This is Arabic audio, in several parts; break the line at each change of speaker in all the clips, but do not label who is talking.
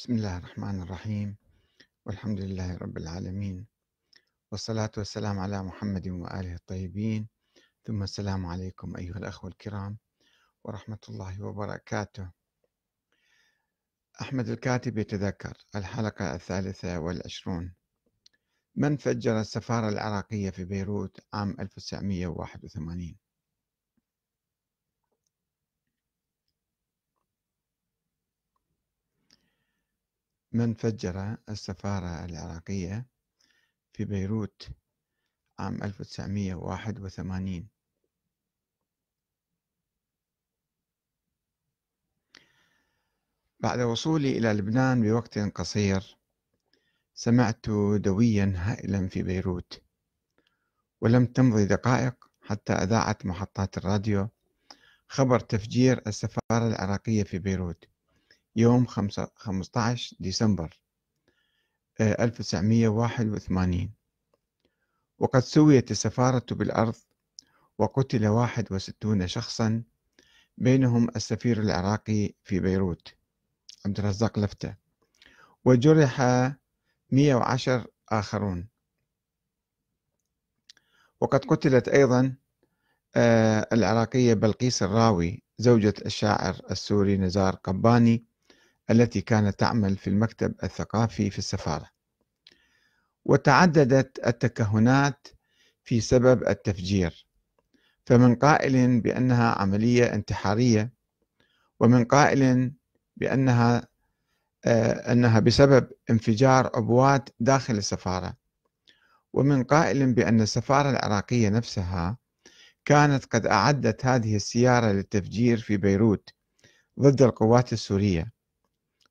بسم الله الرحمن الرحيم. والحمد لله رب العالمين. والصلاة والسلام على محمد وآله الطيبين. ثم السلام عليكم أيها الأخوة الكرام ورحمة الله وبركاته. أحمد الكاتب يتذكر الحلقة الثالثة والعشرون. من فجر السفارة العراقية في بيروت عام 1981 من فجر السفارة العراقية في بيروت عام 1981 بعد وصولي إلى لبنان بوقت قصير سمعت دويا هائلا في بيروت ولم تمضي دقائق حتى أذاعت محطات الراديو خبر تفجير السفارة العراقية في بيروت. يوم 15 ديسمبر 1981 آه، وقد سويت السفارة بالأرض وقتل 61 شخصا بينهم السفير العراقي في بيروت عبد الرزاق لفتة. وجرح 110 آخرون. وقد قتلت أيضا آه، العراقية بلقيس الراوي زوجة الشاعر السوري نزار قباني التي كانت تعمل في المكتب الثقافي في السفارة. وتعددت التكهنات في سبب التفجير فمن قائل بأنها عملية انتحارية ومن قائل بأنها آه، أنها بسبب انفجار عبوات داخل السفارة ومن قائل بأن السفارة العراقية نفسها كانت قد أعدت هذه السيارة للتفجير في بيروت ضد القوات السورية.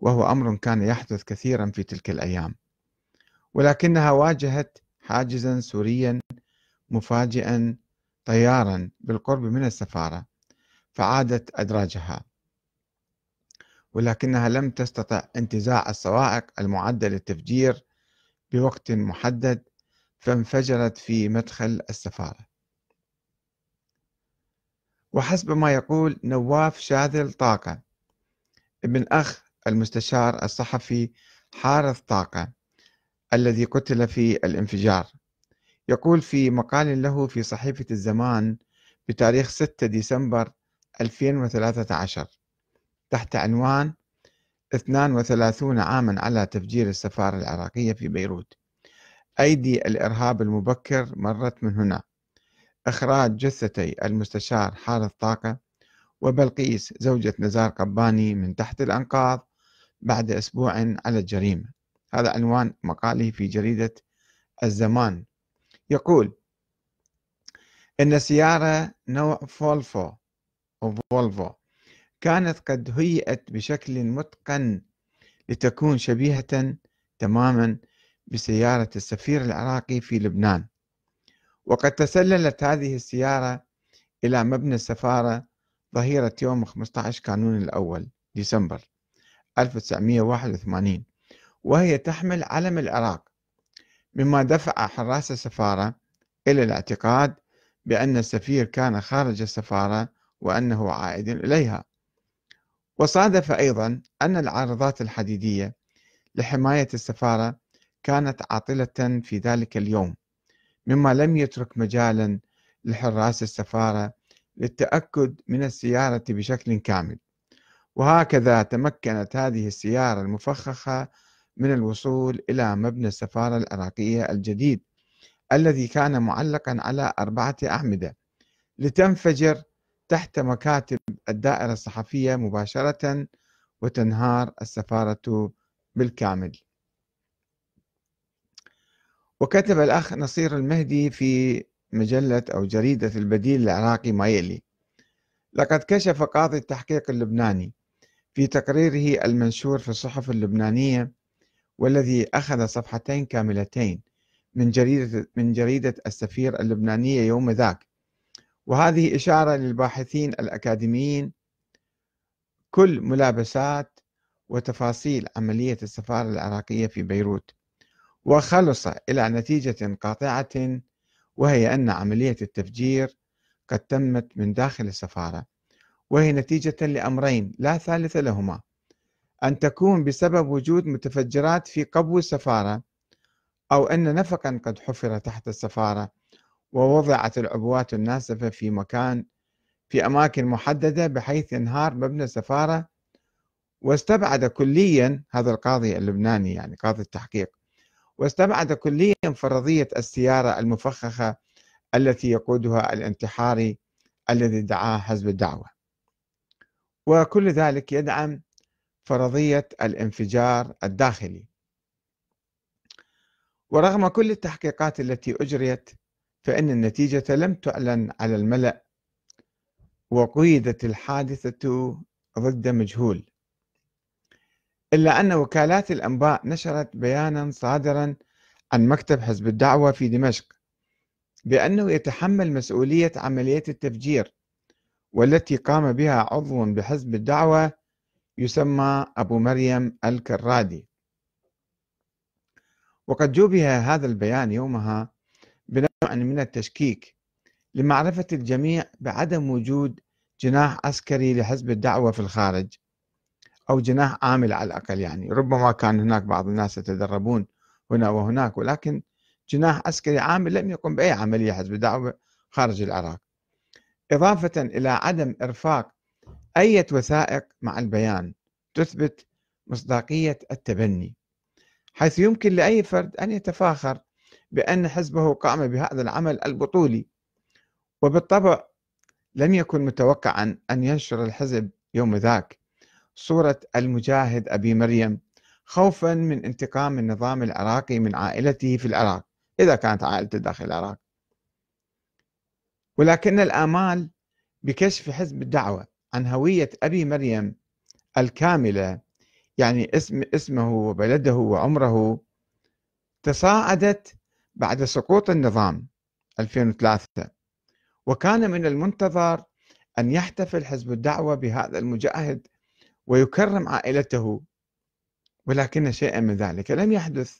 وهو أمر كان يحدث كثيرا في تلك الأيام. ولكنها واجهت حاجزا سوريا مفاجئا طيارا بالقرب من السفارة فعادت أدراجها. ولكنها لم تستطع انتزاع الصواعق المعدة للتفجير بوقت محدد فانفجرت في مدخل السفارة. وحسب ما يقول نواف شاذل طاقة ابن أخ المستشار الصحفي حارث طاقة الذي قتل في الانفجار. يقول في مقال له في صحيفة الزمان بتاريخ 6 ديسمبر 2013 تحت عنوان 32 عاما على تفجير السفارة العراقية في بيروت. أيدي الإرهاب المبكر مرت من هنا. إخراج جثتي المستشار حارث طاقة وبلقيس زوجة نزار قباني من تحت الأنقاض بعد أسبوع على الجريمة. هذا عنوان مقاله في جريدة الزمان. يقول إن سيارة نوع فولفو أو فولفو كانت قد هيئت بشكل متقن لتكون شبيهة تماما بسيارة السفير العراقي في لبنان. وقد تسللت هذه السيارة إلى مبنى السفارة ظهيرة يوم 15 كانون الأول ديسمبر. 1981 وهي تحمل علم العراق مما دفع حراس السفارة إلى الاعتقاد بأن السفير كان خارج السفارة وأنه عائد إليها. وصادف أيضا أن العارضات الحديدية لحماية السفارة كانت عاطلة في ذلك اليوم مما لم يترك مجالا لحراس السفارة للتأكد من السيارة بشكل كامل. وهكذا تمكنت هذه السيارة المفخخة من الوصول إلى مبنى السفارة العراقية الجديد الذي كان معلقا على أربعة أعمدة لتنفجر تحت مكاتب الدائرة الصحفية مباشرة وتنهار السفارة بالكامل. وكتب الأخ نصير المهدي في مجلة أو جريدة البديل العراقي ما يلي لقد كشف قاضي التحقيق اللبناني في تقريره المنشور في الصحف اللبنانية والذي أخذ صفحتين كاملتين من جريدة من جريدة السفير اللبنانية يوم ذاك. وهذه إشارة للباحثين الأكاديميين كل ملابسات وتفاصيل عملية السفارة العراقية في بيروت وخلص إلى نتيجة قاطعة وهي أن عملية التفجير قد تمت من داخل السفارة. وهي نتيجة لأمرين لا ثالث لهما. أن تكون بسبب وجود متفجرات في قبو السفارة أو أن نفقا قد حفر تحت السفارة ووضعت العبوات الناسفة في مكان في أماكن محددة بحيث انهار مبنى السفارة. واستبعد كليا هذا القاضي اللبناني يعني قاضي التحقيق واستبعد كليا فرضية السيارة المفخخة التي يقودها الانتحاري الذي دعاه حزب الدعوة. وكل ذلك يدعم فرضية الانفجار الداخلي. ورغم كل التحقيقات التي أجريت فإن النتيجة لم تعلن على الملأ وقيدت الحادثة ضد مجهول إلا أن وكالات الأنباء نشرت بيانا صادرا عن مكتب حزب الدعوة في دمشق بأنه يتحمل مسؤولية عملية التفجير والتي قام بها عضو بحزب الدعوة يسمى أبو مريم الكرادي. وقد جوبه هذا البيان يومها بنوع من التشكيك لمعرفة الجميع بعدم وجود جناح عسكري لحزب الدعوة في الخارج أو جناح عامل على الأقل يعني. ربما كان هناك بعض الناس يتدربون هنا وهناك ولكن جناح عسكري عامل لم يقم بأي عملية حزب الدعوة خارج العراق. إضافة إلى عدم إرفاق أي وثائق مع البيان تثبت مصداقية التبني حيث يمكن لأي فرد أن يتفاخر بأن حزبه قام بهذا العمل البطولي وبالطبع لم يكن متوقعا أن ينشر الحزب يوم ذاك. صورة المجاهد أبي مريم خوفا من انتقام النظام العراقي من عائلته في العراق إذا كانت عائلته داخل العراق. ولكن الآمال بكشف حزب الدعوة عن هوية أبي مريم الكاملة يعني اسم اسمه وبلده وعمره تصاعدت بعد سقوط النظام 2003 وكان من المنتظر أن يحتفل حزب الدعوة بهذا المجاهد ويكرم عائلته ولكن شيئا من ذلك. لم يحدث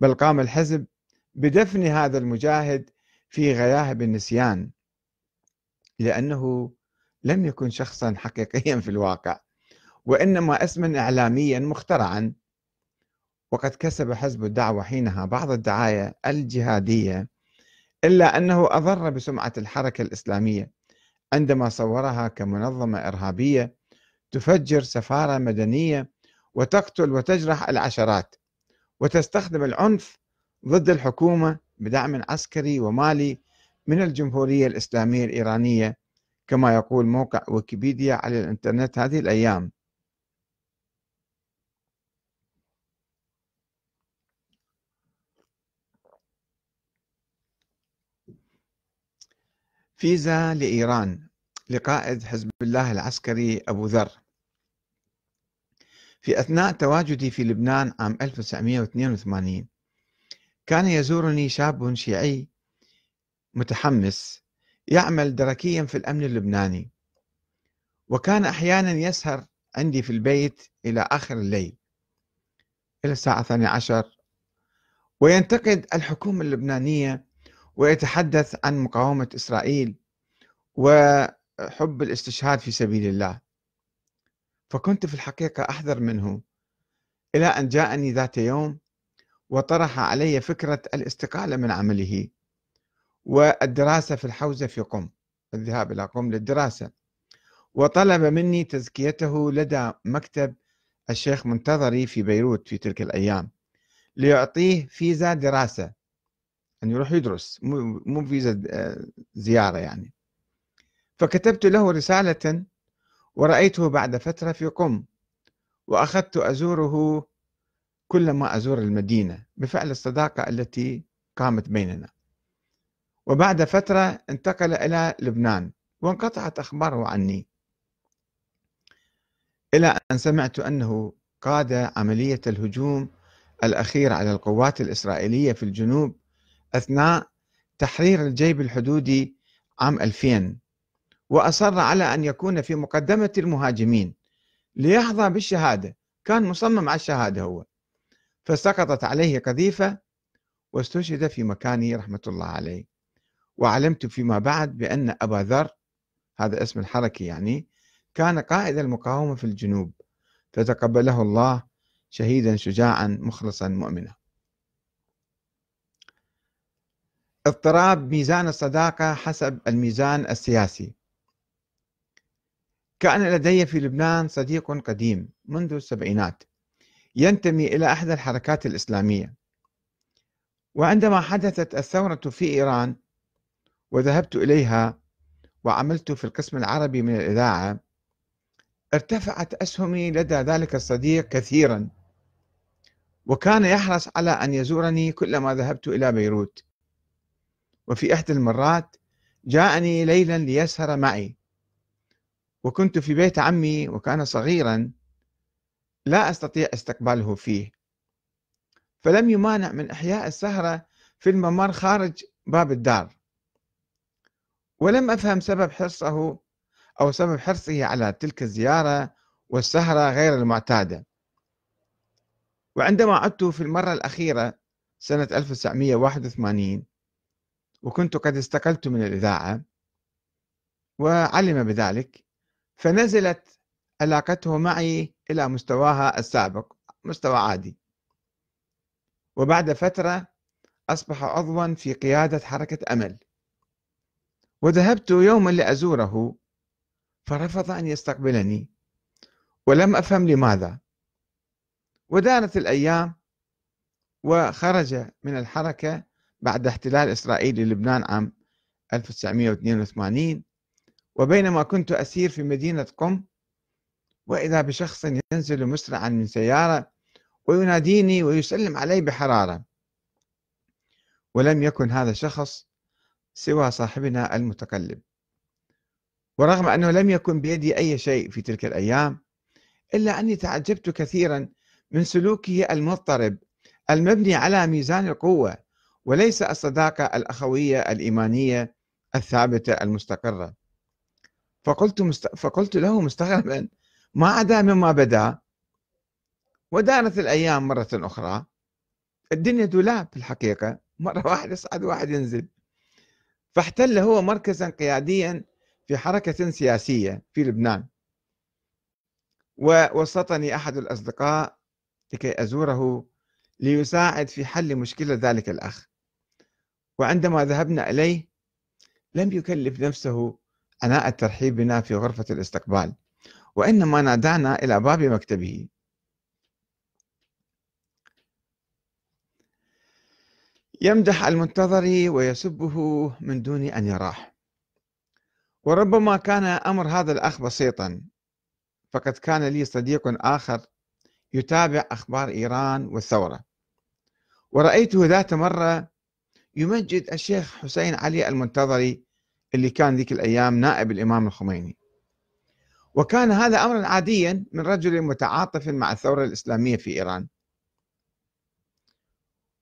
بل قام الحزب بدفن هذا المجاهد في غياهب النسيان لأنه لم يكن شخصا حقيقيا في الواقع وإنما اسما إعلاميا مخترعا. وقد كسب حزب الدعوة حينها بعض الدعاية الجهادية إلا أنه أضر بسمعة الحركة الإسلامية عندما صورها كمنظمة إرهابية تفجر سفارة مدنية وتقتل وتجرح العشرات وتستخدم العنف ضد الحكومة بدعم عسكري ومالي من الجمهورية الإسلامية الإيرانية كما يقول موقع ويكيبيديا على الإنترنت هذه الأيام. فيزا لإيران لقائد حزب الله العسكري أبو ذر. في أثناء تواجدي في لبنان عام 1982 كان يزورني شاب شيعي متحمس يعمل دركيا في الأمن اللبناني وكان أحيانا يسهر عندي في البيت إلى آخر الليل إلى الساعة 12 وينتقد الحكومة اللبنانية ويتحدث عن مقاومة إسرائيل وحب الاستشهاد في سبيل الله. فكنت في الحقيقة أحذر منه إلى أن جاءني ذات يوم وطرح علي فكرة الاستقالة من عمله. والدراسة في الحوزة في قم الذهاب إلى قم للدراسة. وطلب مني تزكيته لدى مكتب الشيخ منتظري في بيروت في تلك الأيام ليعطيه فيزا دراسة أن يروح يدرس مو فيزا آه، زيارة يعني. فكتبت له رسالة ورأيته بعد فترة في قم وأخذت أزوره كلما أزور المدينة بفعل الصداقة التي قامت بيننا. وبعد فترة انتقل إلى لبنان وانقطعت أخباره عني. إلى أن سمعت أنه قاد عملية الهجوم الأخير على القوات الإسرائيلية في الجنوب أثناء تحرير الجيب الحدودي عام 2000 وأصر على أن يكون في مقدمة المهاجمين ليحظى بالشهادة. كان مصمم على الشهادة هو. فسقطت عليه قذيفة واستشهد في مكانه رحمة الله عليه. وعلمت فيما بعد بأن أبا ذر هذا اسم الحركة يعني كان قائد المقاومة في الجنوب فتقبله الله شهيدا شجاعا مخلصا مؤمنا. اضطراب ميزان الصداقة حسب الميزان السياسي. كان لدي في لبنان صديق قديم منذ السبعينات. ينتمي إلى إحدى الحركات الإسلامية. وعندما حدثت الثورة في إيران وذهبت إليها وعملت في القسم العربي من الإذاعة ارتفعت أسهمي لدى ذلك الصديق كثيرا. وكان يحرص على أن يزورني كلما ذهبت إلى بيروت. وفي إحدى المرات جاءني ليلا ليسهر معي. وكنت في بيت عمي وكان صغيرا. لا أستطيع استقباله فيه. فلم يمانع من إحياء السهرة في الممر خارج باب الدار. ولم أفهم سبب حرصه أو سبب حرصه على تلك الزيارة والسهرة غير المعتادة. وعندما عدت في المرة الأخيرة سنة 1981 وكنت قد استقلت من الإذاعة وعلم بذلك فنزلت علاقته معي إلى مستواها السابق مستوى عادي. وبعد فترة أصبح عضوا في قيادة حركة أمل. وذهبت يوما لأزوره فرفض أن يستقبلني ولم أفهم لماذا. ودارت الأيام وخرج من الحركة بعد احتلال إسرائيل للبنان عام 1982 وبينما كنت أسير في مدينة قم وإذا بشخص ينزل مسرعا من سيارة ويناديني ويسلم علي بحرارة. ولم يكن هذا الشخص سوى صاحبنا المتقلب ورغم أنه لم يكن بيدي أي شيء في تلك الأيام إلا أني تعجبت كثيرا من سلوكه المضطرب المبني على ميزان القوة وليس الصداقة الأخوية الإيمانية الثابتة المستقرة. فقلت مست... فقلت له مستغربا ما عدا مما بدا ودارت الأيام مرة أخرى. الدنيا دولاب في الحقيقة مرة واحد يصعد واحد ينزل. فاحتل هو مركزا قياديا في حركة سياسية في لبنان. ووسطني أحد الأصدقاء لكي أزوره ليساعد في حل مشكلة ذلك الأخ. وعندما ذهبنا إليه لم يكلف نفسه عناء الترحيب بنا في غرفة الاستقبال. وإنما نادانا إلى باب مكتبه. يمدح المنتظر ويسبه من دون أن يراه. وربما كان أمر هذا الأخ بسيطا. فقد كان لي صديق آخر يتابع أخبار إيران والثورة. ورأيته ذات مرة يمجد الشيخ حسين علي المنتظري اللي كان ذيك الأيام نائب الإمام الخميني. وكان هذا أمرا عاديا من رجل متعاطف مع الثورة الإسلامية في إيران.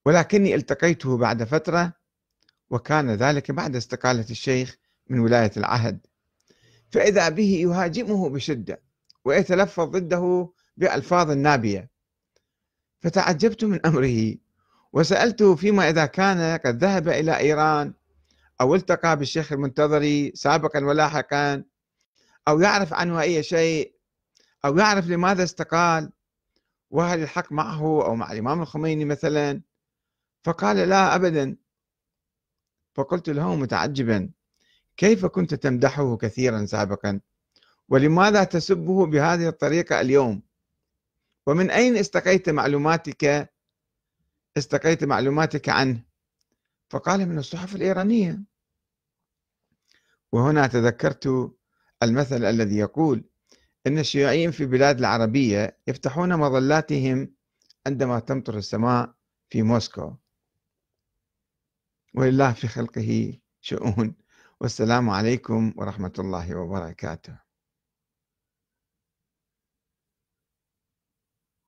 ولكني التقيته بعد فترة وكان ذلك بعد استقالة الشيخ من ولاية العهد. فإذا به يهاجمه بشدة ويتلفظ ضده بألفاظ نابية. فتعجبت من أمره وسألته فيما إذا كان قد ذهب إلى إيران أو التقى بالشيخ المنتظري سابقا ولاحقا. أو يعرف عنه أي شيء أو يعرف لماذا استقال وهل الحق معه أو مع الإمام الخميني مثلا؟ فقال لا أبدا. فقلت له متعجبا كيف كنت تمدحه كثيرا سابقا؟ ولماذا تسبه بهذه الطريقة اليوم؟ ومن أين استقيت معلوماتك؟ استقيت معلوماتك عنه. فقال من الصحف الإيرانية. وهنا تذكرت المثل الذي يقول إن الشيوعيين في البلاد العربية يفتحون مظلاتهم عندما تمطر السماء في موسكو. ولله في خلقه شؤون. والسلام عليكم ورحمة الله وبركاته.